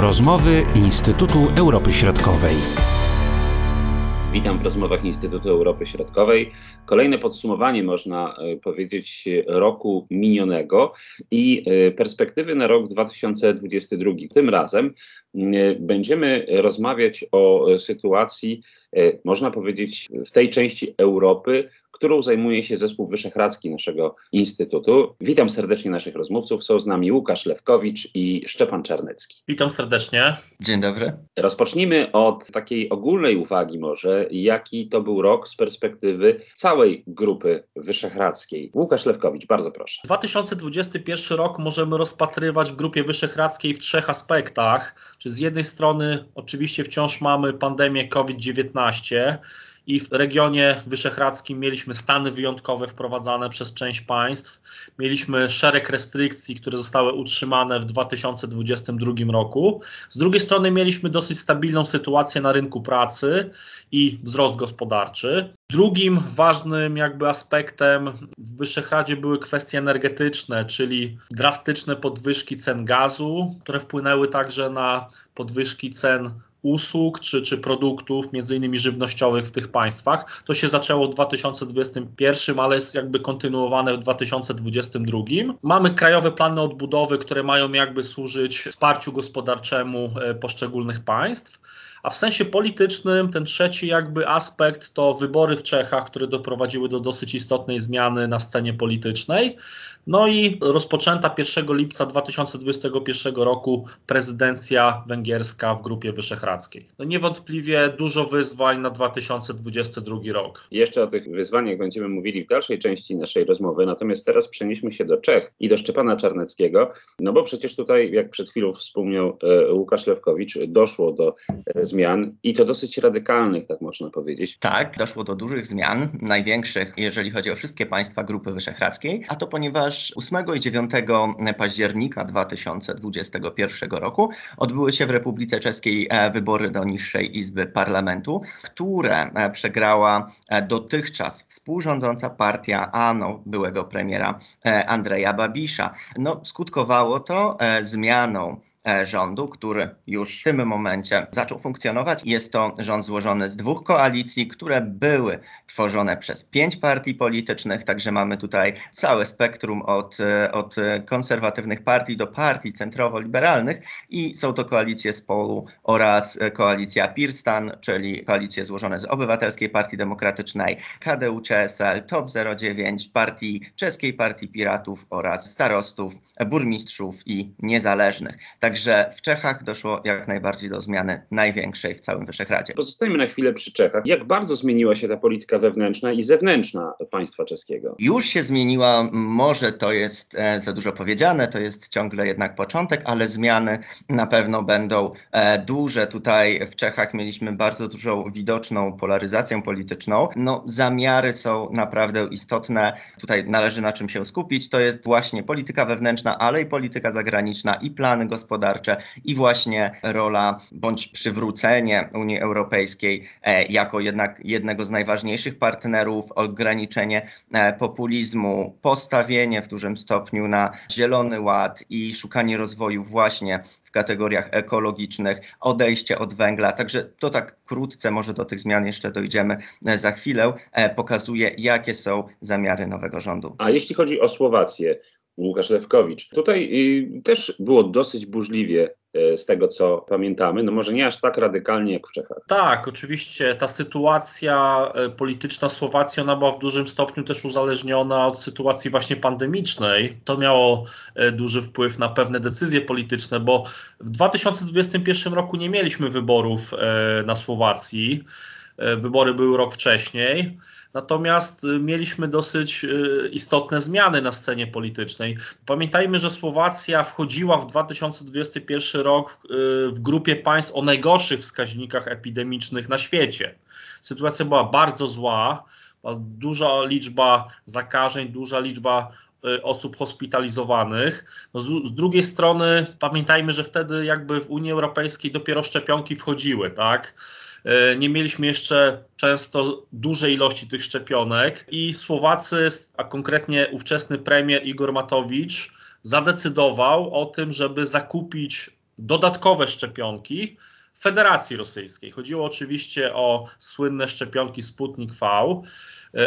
Rozmowy Instytutu Europy Środkowej. Witam w rozmowach Instytutu Europy Środkowej. Kolejne podsumowanie, można e, powiedzieć, roku minionego i e, perspektywy na rok 2022. Tym razem będziemy rozmawiać o sytuacji, e, można powiedzieć, w tej części Europy, którą zajmuje się zespół wyszehradzki naszego Instytutu. Witam serdecznie naszych rozmówców. Są z nami Łukasz Lewkowicz i Szczepan Czarnecki. Witam serdecznie. Dzień dobry. Rozpocznijmy od takiej ogólnej uwagi może, jaki to był rok z perspektywy całej grupy wyszehradzkiej. Łukasz Lewkowicz, bardzo proszę. 2021 rok możemy rozpatrywać w grupie wyszehradzkiej w trzech aspektach. Czy z jednej strony oczywiście wciąż mamy pandemię COVID-19, i w regionie wyszehradzkim mieliśmy stany wyjątkowe wprowadzane przez część państw. Mieliśmy szereg restrykcji, które zostały utrzymane w 2022 roku. Z drugiej strony mieliśmy dosyć stabilną sytuację na rynku pracy i wzrost gospodarczy. Drugim ważnym jakby aspektem w Wyszehradzie były kwestie energetyczne, czyli drastyczne podwyżki cen gazu, które wpłynęły także na podwyżki cen usług czy, czy produktów, między innymi żywnościowych w tych państwach. To się zaczęło w 2021, ale jest jakby kontynuowane w 2022. Mamy krajowe plany odbudowy, które mają jakby służyć wsparciu gospodarczemu e, poszczególnych państw. A w sensie politycznym ten trzeci jakby aspekt to wybory w Czechach, które doprowadziły do dosyć istotnej zmiany na scenie politycznej. No i rozpoczęta 1 lipca 2021 roku prezydencja węgierska w Grupie Wyszehradzkiej. No niewątpliwie dużo wyzwań na 2022 rok. Jeszcze o tych wyzwaniach będziemy mówili w dalszej części naszej rozmowy, natomiast teraz przenieśmy się do Czech i do Szczepana Czarneckiego, no bo przecież tutaj, jak przed chwilą wspomniał e, Łukasz Lewkowicz, doszło do e, zmian i to dosyć radykalnych, tak można powiedzieć. Tak, doszło do dużych zmian, największych, jeżeli chodzi o wszystkie państwa Grupy Wyszehradzkiej, a to ponieważ 8 i 9 października 2021 roku odbyły się w Republice Czeskiej e, wybory do niższej izby parlamentu, które e, przegrała e, dotychczas współrządząca partia ANO, byłego premiera Andrzeja Babisza. No, skutkowało to zmianą rządu, który już w tym momencie zaczął funkcjonować. Jest to rząd złożony z dwóch koalicji, które były tworzone przez pięć partii politycznych, także mamy tutaj całe spektrum od, e, od konserwatywnych partii do partii centrowo-liberalnych i są to koalicje z polu oraz koalicja Pirstan, czyli koalicje złożone z Obywatelskiej Partii Demokratycznej, KDU-CSL, TOP 09, partii Czeskiej Partii Piratów oraz starostów, burmistrzów i niezależnych. Także Także w Czechach doszło jak najbardziej do zmiany największej w całym Wyszehradzkie. Pozostajmy na chwilę przy Czechach. Jak bardzo zmieniła się ta polityka wewnętrzna i zewnętrzna państwa czeskiego? Już się zmieniła, może to jest e, za dużo powiedziane, to jest ciągle jednak początek, ale zmiany na pewno będą e, duże. Tutaj w Czechach mieliśmy bardzo dużą widoczną polaryzację polityczną. No, zamiary są naprawdę istotne. Tutaj należy na czym się skupić. To jest właśnie polityka wewnętrzna, ale i polityka zagraniczna i plany gospodarcze gospodarcze i właśnie rola bądź przywrócenie Unii Europejskiej e, jako jednak jednego z najważniejszych partnerów, ograniczenie e, populizmu, postawienie w dużym stopniu na zielony ład i szukanie rozwoju właśnie w kategoriach ekologicznych, odejście od węgla. Także to tak krótce, może do tych zmian jeszcze dojdziemy e, za chwilę, pokazuje, jakie są zamiary nowego rządu. A jeśli chodzi o Słowację, Łukasz Lewkowicz. Tutaj y, też było dosyć burzliwie y, z tego, co pamiętamy. No może nie aż tak radykalnie jak w Czechach. Tak, oczywiście ta sytuacja y, polityczna Słowacji, ona była w dużym stopniu też uzależniona od sytuacji właśnie pandemicznej. To miało duży wpływ na pewne decyzje polityczne, bo w 2021 roku nie mieliśmy wyborów na Słowacji. Wybory były rok wcześniej. Natomiast y, mieliśmy dosyć y, istotne zmiany na scenie politycznej. Pamiętajmy, że Słowacja wchodziła w 2021 rok y, w grupie państw o najgorszych wskaźnikach epidemicznych na świecie. Sytuacja była bardzo zła, duża liczba zakażeń, duża liczba osób hospitalizowanych. No z, z, drugiej strony pamiętajmy, że wtedy jakby w Unii Europejskiej dopiero szczepionki wchodziły, tak? E, nie mieliśmy jeszcze często dużej ilości tych szczepionek i Słowacy, a konkretnie ówczesny premier Igor Matowicz, zadecydował o tym, żeby zakupić dodatkowe szczepionki Federacji Rosyjskiej. Chodziło oczywiście o słynne szczepionki Sputnik V.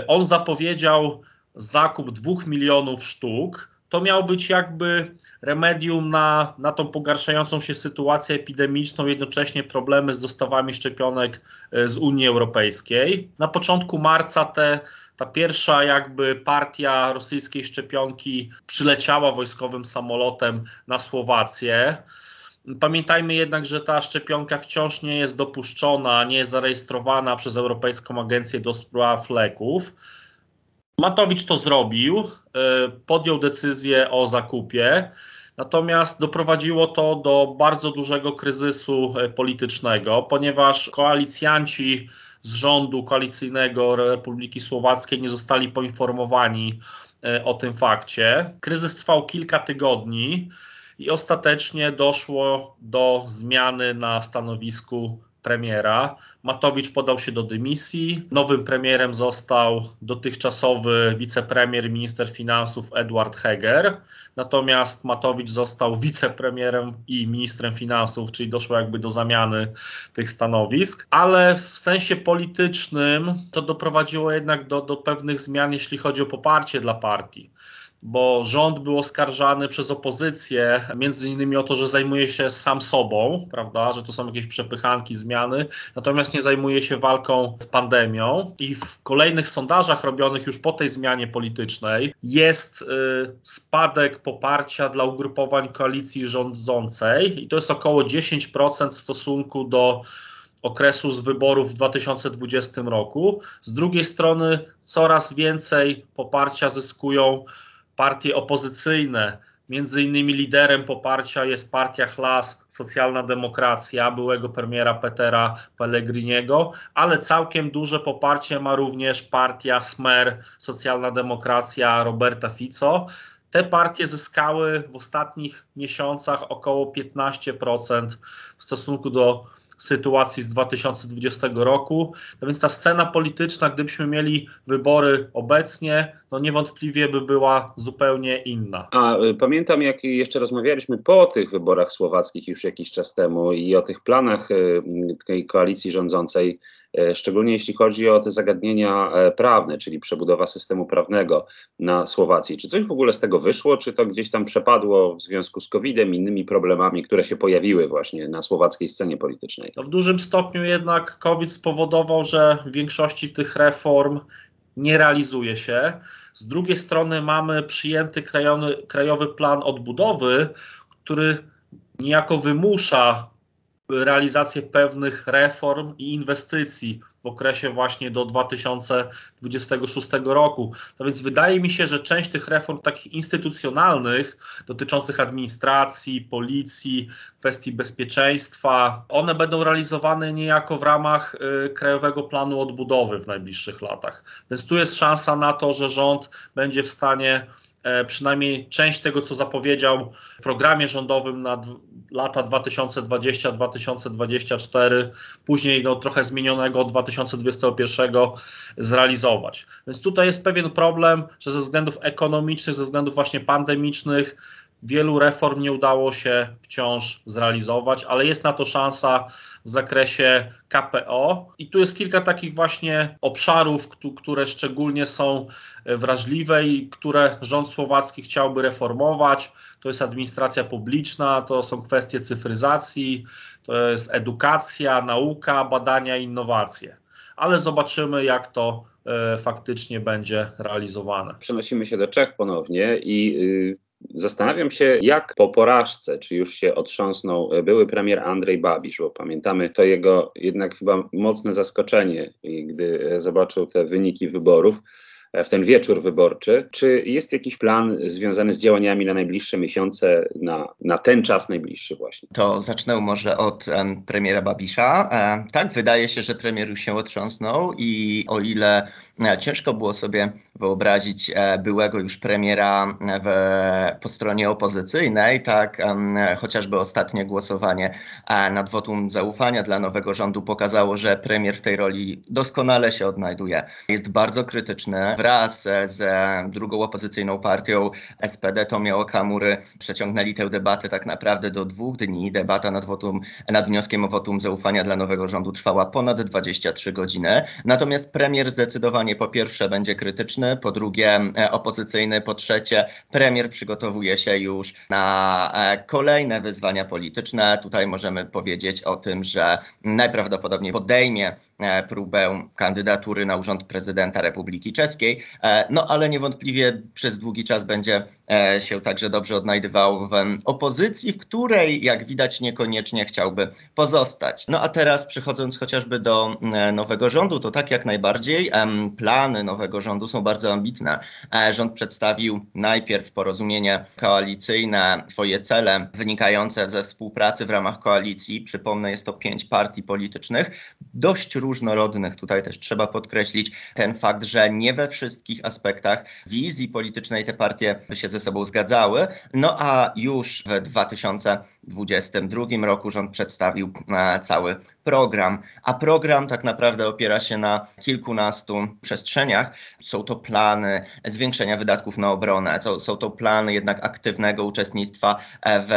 On zapowiedział zakup dwóch milionów sztuk. To miał być jakby remedium na, na tą pogarszającą się sytuację epidemiczną, jednocześnie problemy z dostawami szczepionek z Unii Europejskiej. Na początku marca te ta pierwsza jakby partia rosyjskiej szczepionki przyleciała wojskowym samolotem na Słowację. Pamiętajmy jednak, że ta szczepionka wciąż nie jest dopuszczona, nie jest zarejestrowana przez Europejską Agencję do Spraw Leków. Matowicz to zrobił, y, podjął decyzję o zakupie, natomiast doprowadziło to do bardzo dużego kryzysu y, politycznego, ponieważ koalicjanci z rządu koalicyjnego Republiki Słowackiej nie zostali poinformowani e, o tym fakcie. Kryzys trwał kilka tygodni i ostatecznie doszło do zmiany na stanowisku premiera. Matowicz podał się do dymisji. Nowym premierem został dotychczasowy wicepremier, minister finansów Edward Heger. Natomiast Matowicz został wicepremierem i ministrem finansów, czyli doszło jakby do zamiany tych stanowisk. Ale w sensie politycznym to doprowadziło jednak do, do pewnych zmian, jeśli chodzi o poparcie dla partii bo rząd był oskarżany przez opozycję, między innymi o to, że zajmuje się sam sobą, prawda, że to są jakieś przepychanki, zmiany, natomiast nie zajmuje się walką z pandemią. I w kolejnych sondażach robionych już po tej zmianie politycznej jest y, spadek poparcia dla ugrupowań koalicji rządzącej i to jest około 10% w stosunku do okresu z wyborów w 2020 roku. Z drugiej strony coraz więcej poparcia zyskują partie opozycyjne. Między innymi liderem poparcia jest partia Chlas, Socjalna Demokracja, byłego premiera Petera Pellegriniego, ale całkiem duże poparcie ma również partia Smer, Socjalna Demokracja Roberta Fico. Te partie zyskały w ostatnich miesiącach około 15% w stosunku do sytuacji z 2020 roku. No więc ta scena polityczna, gdybyśmy mieli wybory obecnie, no niewątpliwie by była zupełnie inna. A y, pamiętam, jak jeszcze rozmawialiśmy po tych wyborach słowackich już jakiś czas temu i o tych planach y, tej koalicji rządzącej szczególnie jeśli chodzi o te zagadnienia e, prawne, czyli przebudowa systemu prawnego na Słowacji. Czy coś w ogóle z tego wyszło, czy to gdzieś tam przepadło w związku z COVID-em, innymi problemami, które się pojawiły właśnie na słowackiej scenie politycznej? No w dużym stopniu jednak COVID spowodował, że w większości tych reform nie realizuje się. Z drugiej strony mamy przyjęty krajowy plan odbudowy, który niejako wymusza realizację pewnych reform i inwestycji w okresie właśnie do 2026 roku. No więc wydaje mi się, że część tych reform takich instytucjonalnych dotyczących administracji, policji, kwestii bezpieczeństwa, one będą realizowane niejako w ramach y, Krajowego Planu Odbudowy w najbliższych latach. Więc tu jest szansa na to, że rząd będzie w stanie przynajmniej część tego, co zapowiedział w programie rządowym na lata 2020-2024, później no, trochę zmienionego 2021 zrealizować. Więc tutaj jest pewien problem, że ze względów ekonomicznych, ze względów właśnie pandemicznych, Wielu reform nie udało się wciąż zrealizować, ale jest na to szansa w zakresie KPO. I tu jest kilka takich właśnie obszarów, które szczególnie są e, wrażliwe i które rząd słowacki chciałby reformować. To jest administracja publiczna, to są kwestie cyfryzacji, to jest edukacja, nauka, badania innowacje. Ale zobaczymy, jak to e, faktycznie będzie realizowane. Przenosimy się do Czech ponownie i y, Zastanawiam się, jak po porażce, czy już się otrząsnął były premier Andrzej Babisz, bo pamiętamy to jego jednak chyba mocne zaskoczenie, gdy zobaczył te wyniki wyborów w ten wieczór wyborczy. Czy jest jakiś plan związany z działaniami na najbliższe miesiące, na, na ten czas najbliższy właśnie? To zacznę może od um, premiera Babisza. E, tak, wydaje się, że premier już się otrząsnął i o ile e, ciężko było sobie wyobrazić e, byłego już premiera w, po stronie opozycyjnej, tak chociażby ostatnie głosowanie e, nad wotum zaufania dla nowego rządu pokazało, że premier w tej roli doskonale się odnajduje. Jest bardzo krytyczny wraz z drugą opozycyjną partią SPD Tomio Okamury przeciągnęli tę debatę tak naprawdę do dwóch dni. Debata nad, wotum, nad wnioskiem o wotum zaufania dla nowego rządu trwała ponad 23 godziny. Natomiast premier zdecydowanie po pierwsze będzie krytyczny, po drugie opozycyjny, po trzecie premier przygotowuje się już na kolejne wyzwania polityczne. Tutaj możemy powiedzieć o tym, że najprawdopodobniej podejmie próbę kandydatury na urząd prezydenta Republiki Czeskiej, no ale niewątpliwie przez długi czas będzie się także dobrze odnajdywał w opozycji, w której, jak widać, niekoniecznie chciałby pozostać. No a teraz przechodząc chociażby do nowego rządu, to tak jak najbardziej plany nowego rządu są bardzo ambitne. Rząd przedstawił najpierw porozumienie koalicyjne, swoje cele wynikające ze współpracy w ramach koalicji. Przypomnę, jest to pięć partii politycznych, dość różnorodnych. Tutaj też trzeba podkreślić ten fakt, że nie we wszystkich aspektach wizji politycznej te partie się ze sobą zgadzały. No a już w 2022 roku rząd przedstawił e, cały program, a program tak naprawdę opiera się na kilkunastu przestrzeniach. Są to plany zwiększenia wydatków na obronę, to, są to plany jednak aktywnego uczestnictwa w,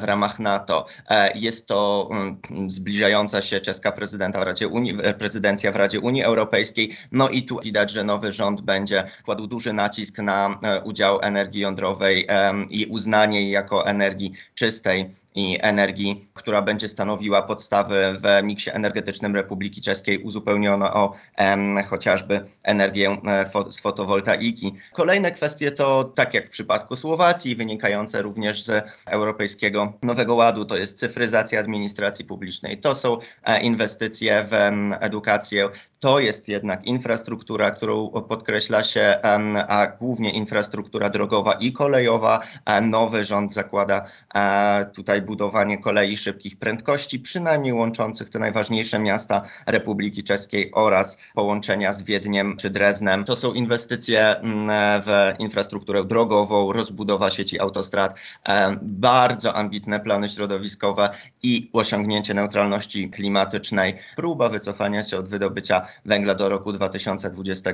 w ramach NATO. E, jest to mm, zbliżająca się czeska prezydenta w Radzie Unii, prezydencja w Radzie Unii Europejskiej. No i tu widać, że nowy rząd będzie kładł duży nacisk na e, udział energii jądrowej i uznanie jej jako energii czystej i energii, która będzie stanowiła podstawy w miksie energetycznym Republiki Czeskiej, uzupełniono o em, chociażby energię e, fo, z fotowoltaiki. Kolejne kwestie to, tak jak w przypadku Słowacji, wynikające również z Europejskiego Nowego Ładu, to jest cyfryzacja administracji publicznej, to są e, inwestycje w em, edukację, to jest jednak infrastruktura, którą podkreśla się, em, a głównie infrastruktura drogowa i kolejowa. E, nowy rząd zakłada e, tutaj budowanie kolei szybkich prędkości, przynajmniej łączących te najważniejsze miasta Republiki Czeskiej oraz połączenia z Wiedniem czy Dreznem. To są inwestycje mm, w infrastrukturę drogową, rozbudowa sieci autostrad, e, bardzo ambitne plany środowiskowe i osiągnięcie neutralności klimatycznej, próba wycofania się od wydobycia węgla do roku 2020,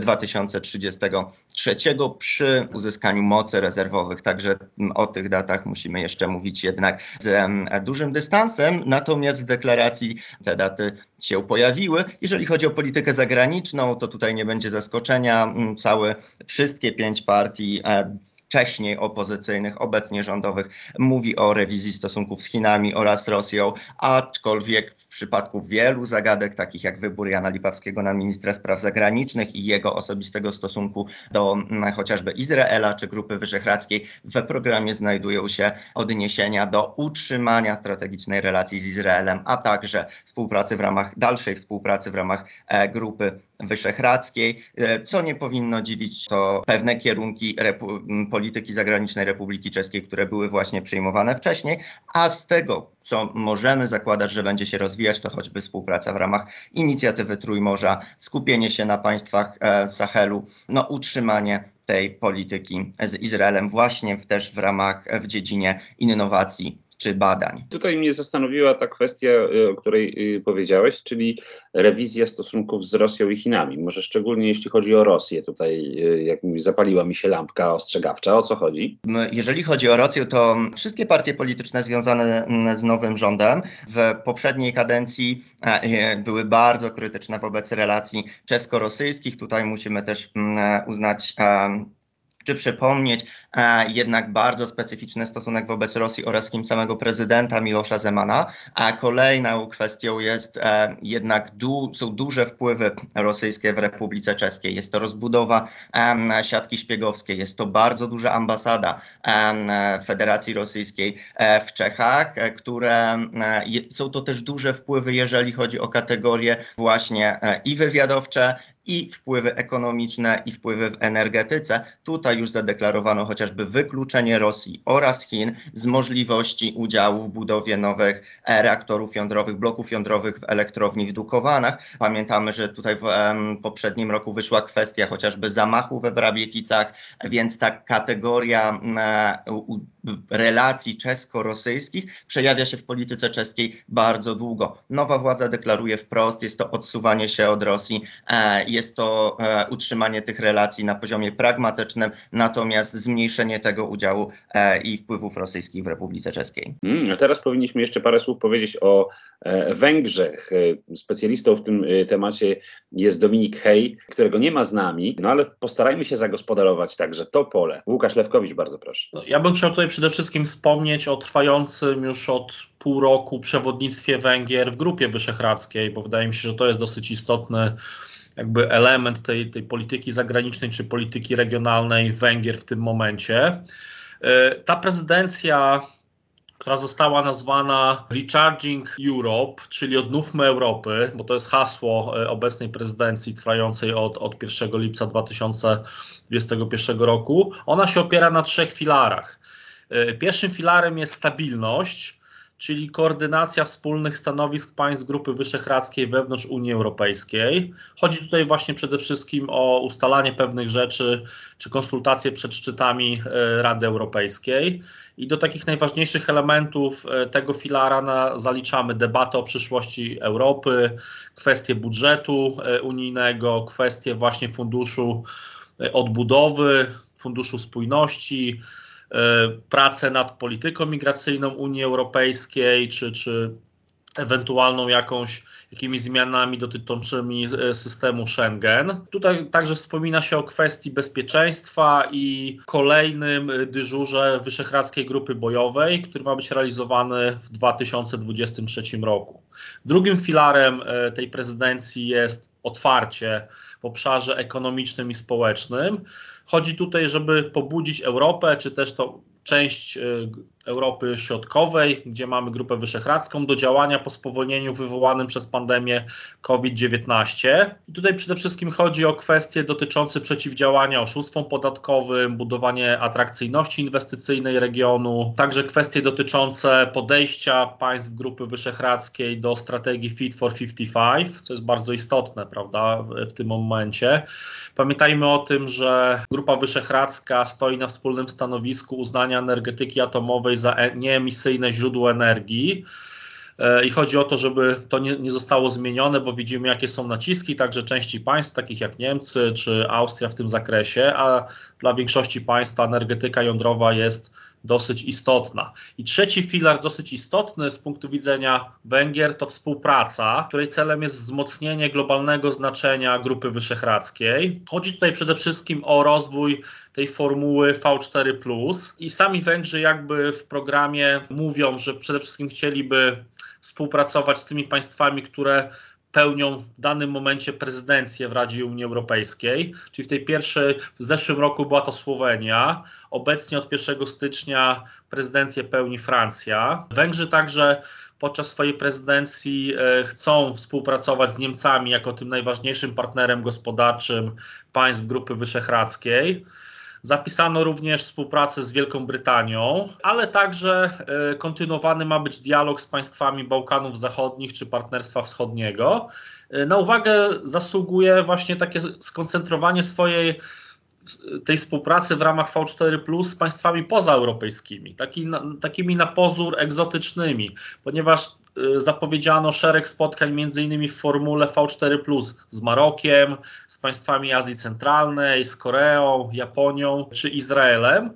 2033 przy uzyskaniu mocy rezerwowych. Także mm, o tych datach musimy jeszcze mówić jednak z dużym dystansem. Natomiast w deklaracji te daty się pojawiły. Jeżeli chodzi o politykę zagraniczną, to tutaj nie będzie zaskoczenia. Mm, całe, wszystkie pięć partii e, wcześniej opozycyjnych, obecnie rządowych, mówi o rewizji stosunków z Chinami oraz Rosją, aczkolwiek w przypadku wielu zagadek, takich jak wybór Jana Lipawskiego na ministra spraw zagranicznych i jego osobistego stosunku do mm, chociażby Izraela czy Grupy Wyszehradzkiej, w programie znajdują się odniesienia do utrzymania strategicznej relacji z Izraelem, a także współpracy w ramach, dalszej współpracy w ramach e, Grupy Wyszehradzkiej. E, co nie powinno dziwić, to pewne kierunki polityki zagranicznej Republiki Czeskiej, które były właśnie przyjmowane wcześniej, a z tego, co możemy zakładać, że będzie się rozwijać, to choćby współpraca w ramach inicjatywy Trójmorza, skupienie się na państwach e, Sahelu, no utrzymanie tej polityki z Izraelem właśnie też w ramach, w dziedzinie innowacji czy badań. Tutaj mnie zastanowiła ta kwestia, y, o której y, powiedziałeś, czyli rewizja stosunków z Rosją i Chinami. Może szczególnie jeśli chodzi o Rosję, tutaj y, jak zapaliła mi się lampka ostrzegawcza. O co chodzi? Jeżeli chodzi o Rosję, to wszystkie partie polityczne związane z nowym rządem w poprzedniej kadencji były bardzo krytyczne wobec relacji czesko-rosyjskich. Tutaj musimy też uznać przypomnieć e, jednak bardzo specyficzny stosunek wobec Rosji oraz tym samego prezydenta Milosza Zemana. A kolejną kwestią jest e, jednak du są duże wpływy rosyjskie w Republice Czeskiej. Jest to rozbudowa e, siatki szpiegowskiej, jest to bardzo duża ambasada Federacji Rosyjskiej w Czechach, które są to też duże wpływy, jeżeli chodzi o kategorie właśnie i wywiadowcze, i wpływy ekonomiczne, i wpływy w energetyce. Tutaj już zadeklarowano chociażby wykluczenie Rosji oraz Chin z możliwości udziału w budowie nowych reaktorów jądrowych, bloków jądrowych w elektrowni w Dukowanach. Pamiętamy, że tutaj w um, poprzednim roku wyszła kwestia chociażby zamachu we Wrabieticach, więc ta kategoria um, relacji czesko-rosyjskich przejawia się w polityce czeskiej bardzo długo. Nowa władza deklaruje wprost, jest to odsuwanie się od Rosji, e, jest to e, utrzymanie tych relacji na poziomie pragmatycznym, natomiast zmniejszenie tego udziału e, i wpływów rosyjskich w Republice Czeskiej. Hmm, a teraz powinniśmy jeszcze parę słów powiedzieć o e, Węgrzech. Specjalistą w tym temacie jest Dominik Hej, którego nie ma z nami, no ale postarajmy się zagospodarować także to pole. Łukasz Lewkowicz, bardzo proszę. No, ja bym chciał tutaj przede wszystkim wspomnieć o trwającym już od pół roku przewodnictwie Węgier w Grupie Wyszehradzkiej, bo wydaje mi się, że to jest dosyć istotny jakby element tej, tej polityki zagranicznej czy polityki regionalnej Węgier w tym momencie. E, ta prezydencja, która została nazwana Recharging Europe, czyli Odnówmy Europy, bo to jest hasło e, obecnej prezydencji trwającej od, od 1 lipca 2021 roku, ona się opiera na trzech filarach. E, pierwszym filarem jest stabilność, czyli koordynacja wspólnych stanowisk państw Grupy Wyszehradzkiej wewnątrz Unii Europejskiej. Chodzi tutaj właśnie przede wszystkim o ustalanie pewnych rzeczy czy konsultacje przed szczytami e, Rady Europejskiej. I do takich najważniejszych elementów e, tego filara na, zaliczamy debatę o przyszłości Europy, kwestie budżetu e, unijnego, kwestie właśnie funduszu odbudowy, funduszu spójności, pracę nad polityką migracyjną Unii Europejskiej, czy, czy ewentualną jakąś, jakimiś zmianami dotyczącymi systemu Schengen. Tutaj także wspomina się o kwestii bezpieczeństwa i kolejnym dyżurze Wyszehradzkiej Grupy Bojowej, który ma być realizowany w 2023 roku. Drugim filarem tej prezydencji jest otwarcie w obszarze ekonomicznym i społecznym. Chodzi tutaj, żeby pobudzić Europę, czy też to część Europy Środkowej, gdzie mamy Grupę Wyszehradzką, do działania po spowolnieniu wywołanym przez pandemię COVID-19. I tutaj przede wszystkim chodzi o kwestie dotyczące przeciwdziałania oszustwom podatkowym, budowanie atrakcyjności inwestycyjnej regionu, także kwestie dotyczące podejścia państw Grupy Wyszehradzkiej do strategii Fit for 55, co jest bardzo istotne, prawda, w, tym momencie. Pamiętajmy o tym, że Grupa Wyszehradzka stoi na wspólnym stanowisku uznania energetyki atomowej za nieemisyjne źródło energii. I chodzi o to, żeby to nie, nie, zostało zmienione, bo widzimy, jakie są naciski także części państw, takich jak Niemcy czy Austria w tym zakresie, a dla większości państw energetyka jądrowa jest dosyć istotna. I trzeci filar, dosyć istotny z punktu widzenia Węgier, to współpraca, której celem jest wzmocnienie globalnego znaczenia Grupy Wyszehradzkiej. Chodzi tutaj przede wszystkim o rozwój tej formuły V4. I sami Węgrzy, jakby w programie mówią, że przede wszystkim chcieliby współpracować z tymi państwami, które pełnią w danym momencie prezydencję w Radzie Unii Europejskiej, czyli w tej pierwszej, w zeszłym roku była to Słowenia, obecnie od 1 stycznia prezydencję pełni Francja. Węgrzy także podczas swojej prezydencji chcą współpracować z Niemcami jako tym najważniejszym partnerem gospodarczym państw Grupy Wyszehradzkiej. Zapisano również współpracę z Wielką Brytanią, ale także kontynuowany ma być dialog z państwami Bałkanów Zachodnich czy Partnerstwa Wschodniego. Na uwagę zasługuje właśnie takie skoncentrowanie swojej tej współpracy w ramach V4 z państwami pozaeuropejskimi, taki, takimi na pozór egzotycznymi, ponieważ zapowiedziano szereg spotkań innymi w formule V4 z Marokiem, z państwami Azji Centralnej, z Koreą, Japonią czy Izraelem.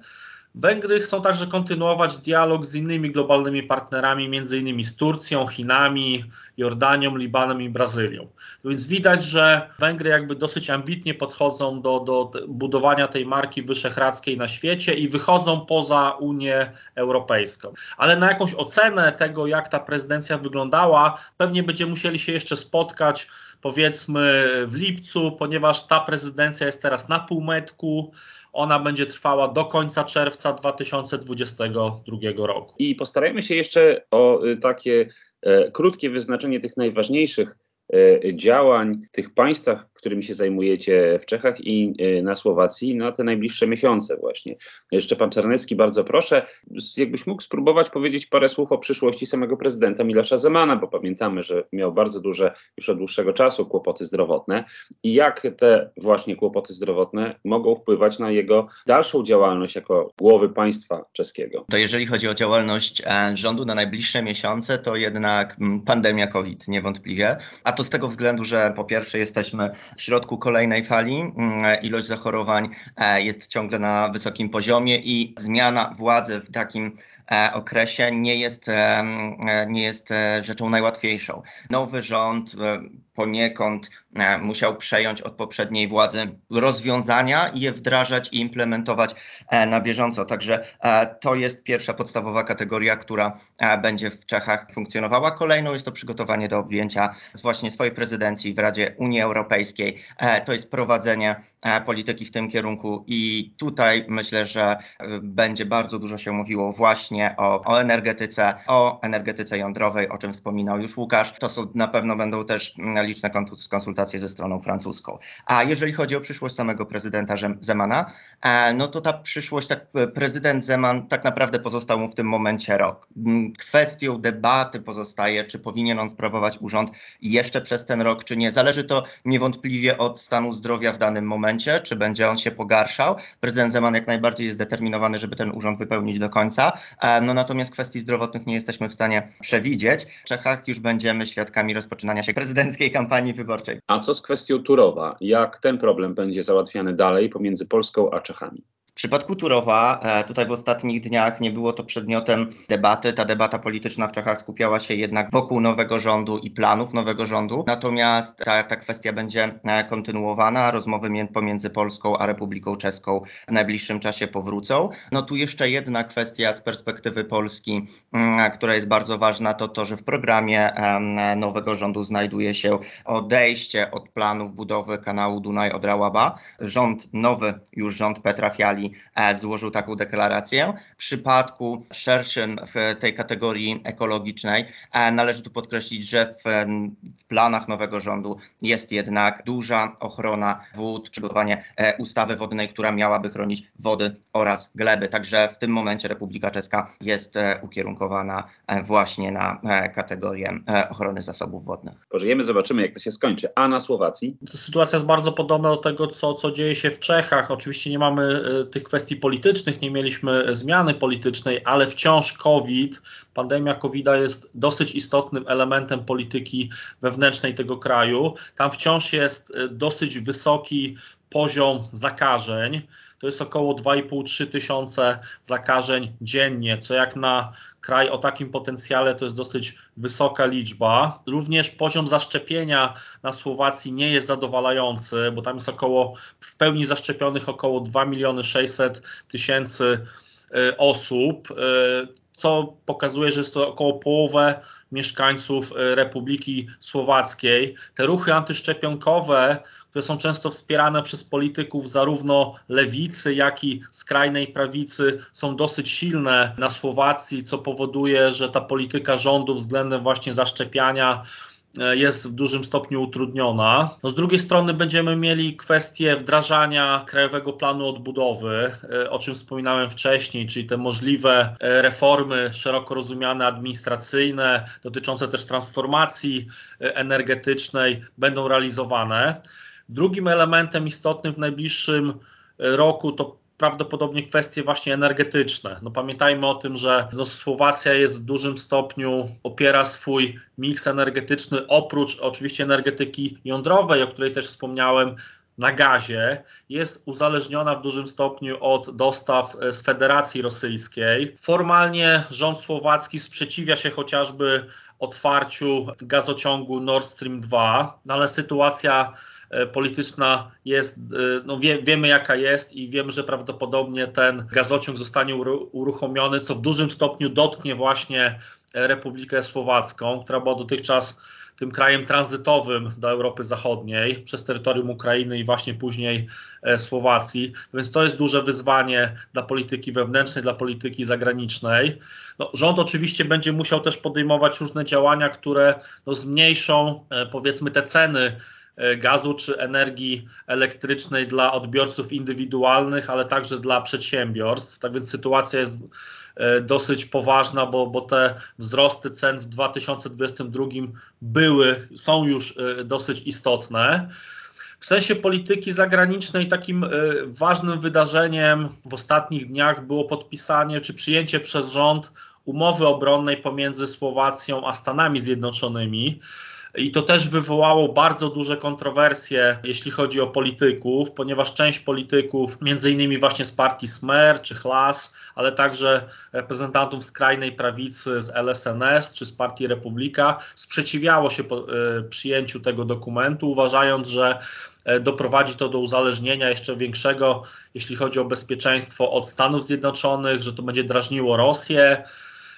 Węgry chcą także kontynuować dialog z innymi globalnymi partnerami, innymi z Turcją, Chinami, Jordanią, Libanem i Brazylią. Więc widać, że Węgry jakby dosyć ambitnie podchodzą do, do budowania tej marki wyszehradzkiej na świecie i wychodzą poza Unię Europejską. Ale na jakąś ocenę tego, jak ta prezydencja wyglądała, pewnie będziemy musieli się jeszcze spotkać powiedzmy w lipcu, ponieważ ta prezydencja jest teraz na półmetku. Ona będzie trwała do końca czerwca 2022 roku. I postarajmy się jeszcze o takie e, krótkie wyznaczenie tych najważniejszych e, działań tych państwach, którymi się zajmujecie w Czechach i e, na Słowacji na te najbliższe miesiące właśnie. Jeszcze pan Czarnecki, bardzo proszę, jakbyś mógł spróbować powiedzieć parę słów o przyszłości samego prezydenta Milosza Zemana, bo pamiętamy, że miał bardzo duże już od dłuższego czasu kłopoty zdrowotne i jak te właśnie kłopoty zdrowotne mogą wpływać na jego dalszą działalność jako głowy państwa czeskiego. To jeżeli chodzi o działalność rządu na najbliższe miesiące, to jednak pandemia COVID niewątpliwie, a to z tego względu, że po pierwsze jesteśmy w środku kolejnej fali. Mm, Ilość zachorowań e, jest ciągle na wysokim poziomie i zmiana władzy w takim okresie nie jest, e, e, nie jest e, rzeczą najłatwiejszą. Nowy rząd e, poniekąd e, musiał przejąć od poprzedniej władzy rozwiązania i je wdrażać i implementować e, na bieżąco. Także e, to jest pierwsza podstawowa kategoria, która e, będzie w Czechach funkcjonowała. Kolejną jest to przygotowanie do objęcia właśnie swojej prezydencji w Radzie Unii Europejskiej. E, To jest prowadzenie e, polityki w tym kierunku i tutaj myślę, że e, będzie bardzo dużo się mówiło właśnie o, o energetyce, o energetyce jądrowej, o czym wspominał już Łukasz. To są na pewno będą też liczne konsultacje ze stroną francuską. A jeżeli chodzi o przyszłość samego prezydenta Zemana, e, no to ta przyszłość, tak, e, prezydent Zeman tak naprawdę pozostał mu w tym momencie rok. Kwestią debaty pozostaje, czy powinien on sprawować urząd jeszcze przez ten rok, czy nie. Zależy to niewątpliwie od stanu zdrowia w danym momencie, czy będzie on się pogarszał. Prezydent Zeman jak najbardziej jest zdeterminowany, żeby ten urząd wypełnić do końca. E, No natomiast kwestii zdrowotnych nie jesteśmy w stanie przewidzieć. W Czechach już będziemy świadkami rozpoczynania się prezydenckiej kampanii wyborczej. A co z kwestią Turowa? Jak ten problem będzie załatwiany dalej pomiędzy Polską a Czechami? W przypadku Turowa, e, tutaj w ostatnich dniach nie było to przedmiotem debaty. Ta debata polityczna w Czechach skupiała się jednak wokół nowego rządu i planów nowego rządu. Natomiast ta, ta kwestia będzie e, kontynuowana. Rozmowy mię- pomiędzy Polską a Republiką Czeską w najbliższym czasie powrócą. No tu jeszcze jedna kwestia z perspektywy Polski, mm, która jest bardzo ważna, to to, że w programie nowego rządu znajduje się odejście od planów budowy kanału Dunaj-Odra-Łaba. Rząd, nowy już rząd Petra Fiali e, złożył taką deklarację. W przypadku szerszym w tej kategorii ekologicznej e, należy tu podkreślić, że w, planach nowego rządu jest jednak duża ochrona wód, przygotowanie e, ustawy wodnej, która miałaby chronić wody oraz gleby. Także w tym momencie Republika Czeska jest ukierunkowana właśnie na kategorię ochrony zasobów wodnych. Pożyjemy, zobaczymy, jak to się skończy. A na Słowacji? Sytuacja jest bardzo podobna do tego, co, co dzieje się w Czechach. Oczywiście nie mamy tych kwestii politycznych, nie mieliśmy zmiany politycznej, ale wciąż COVID, pandemia COVID jest dosyć istotnym elementem polityki wewnętrznej tego kraju. Tam wciąż jest y, dosyć wysoki poziom zakażeń. To jest około 2,5-3 tysiące zakażeń dziennie, co jak na kraj o takim potencjale to jest dosyć wysoka liczba. Również poziom zaszczepienia na Słowacji nie jest zadowalający, bo tam jest około w pełni zaszczepionych około 2 miliony 600 tysięcy y, osób, y, co pokazuje, że jest to około połowę mieszkańców y, Republiki Słowackiej. Te ruchy antyszczepionkowe, które są często wspierane przez polityków zarówno lewicy, jak i skrajnej prawicy, są dosyć silne na Słowacji, co powoduje, że ta polityka rządu względem właśnie zaszczepiania e, jest w dużym stopniu utrudniona. No z drugiej strony będziemy mieli kwestię wdrażania Krajowego Planu Odbudowy, e, o czym wspominałem wcześniej, czyli te możliwe e, reformy szeroko rozumiane administracyjne, dotyczące też transformacji energetycznej będą realizowane. Drugim elementem istotnym w najbliższym e, roku to prawdopodobnie kwestie właśnie energetyczne. No pamiętajmy o tym, że no Słowacja jest w dużym stopniu, opiera swój miks energetyczny oprócz oczywiście energetyki jądrowej, o której też wspomniałem, na gazie, jest uzależniona w dużym stopniu od dostaw e, z Federacji Rosyjskiej. Formalnie rząd słowacki sprzeciwia się chociażby otwarciu gazociągu Nord Stream 2, no ale sytuacja polityczna jest, e, no wie, wiemy jaka jest i wiemy, że prawdopodobnie ten gazociąg zostanie uru- uruchomiony, co w dużym stopniu dotknie właśnie e, Republikę Słowacką, która była dotychczas tym krajem tranzytowym do Europy Zachodniej przez terytorium Ukrainy i właśnie później e, Słowacji. Więc to jest duże wyzwanie dla polityki wewnętrznej, dla polityki zagranicznej. No, rząd oczywiście będzie musiał też podejmować różne działania, które no, zmniejszą e, powiedzmy te ceny e, gazu czy energii elektrycznej dla odbiorców indywidualnych, ale także dla przedsiębiorstw. Tak więc sytuacja jest e, dosyć poważna, bo, bo te wzrosty cen w 2022 były, są już e, dosyć istotne. W sensie polityki zagranicznej takim e, ważnym wydarzeniem w ostatnich dniach było podpisanie czy przyjęcie przez rząd umowy obronnej pomiędzy Słowacją a Stanami Zjednoczonymi. I to też wywołało bardzo duże kontrowersje, jeśli chodzi o polityków, ponieważ część polityków, między innymi właśnie z partii Smer czy Hlas, ale także reprezentantów skrajnej prawicy z LSNS czy z partii Republika, sprzeciwiało się po, y, przyjęciu tego dokumentu, uważając, że e, doprowadzi to do uzależnienia jeszcze większego, jeśli chodzi o bezpieczeństwo od Stanów Zjednoczonych, że to będzie drażniło Rosję,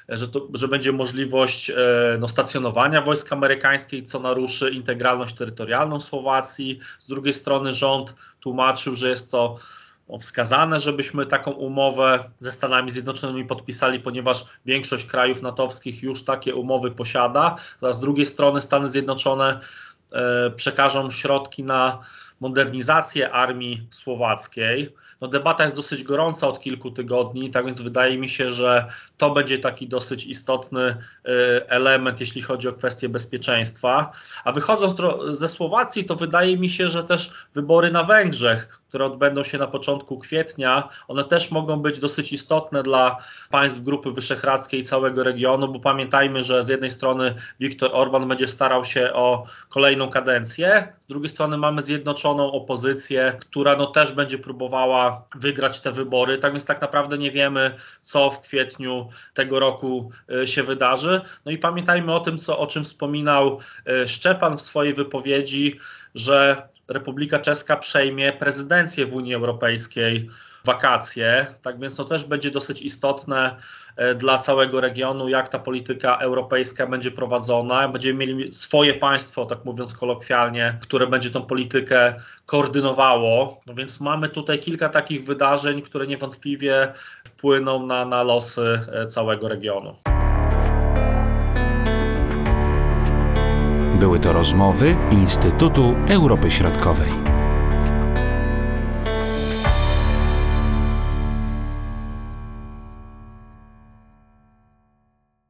że, to, że będzie możliwość e, no, stacjonowania wojsk amerykańskich, co naruszy integralność terytorialną Słowacji. Z drugiej strony rząd tłumaczył, że jest to no, wskazane, żebyśmy taką umowę ze Stanami Zjednoczonymi podpisali, ponieważ większość krajów natowskich już takie umowy posiada. A z drugiej strony Stany Zjednoczone e, przekażą środki na modernizację armii słowackiej. No, debata jest dosyć gorąca od kilku tygodni, tak więc wydaje mi się, że to będzie taki dosyć istotny y, element, jeśli chodzi o kwestie bezpieczeństwa. A wychodząc ze Słowacji, to wydaje mi się, że też wybory na Węgrzech, które odbędą się na początku kwietnia, one też mogą być dosyć istotne dla państw Grupy Wyszehradzkiej i całego regionu, bo pamiętajmy, że z jednej strony Viktor Orban będzie starał się o kolejną kadencję, z drugiej strony mamy zjednoczoną opozycję, która no też będzie próbowała wygrać te wybory. Tak więc tak naprawdę nie wiemy, co w kwietniu tego roku y, się wydarzy. No i pamiętajmy o tym, co, o czym wspominał y, Szczepan w swojej wypowiedzi, że Republika Czeska przejmie prezydencję w Unii Europejskiej wakacje, tak więc to też będzie dosyć istotne e, dla całego regionu, jak ta polityka europejska będzie prowadzona. Będziemy mieli swoje państwo, tak mówiąc kolokwialnie, które będzie tą politykę koordynowało. No więc mamy tutaj kilka takich wydarzeń, które niewątpliwie wpłyną na, na losy e, całego regionu. Były to rozmowy Instytutu Europy Środkowej.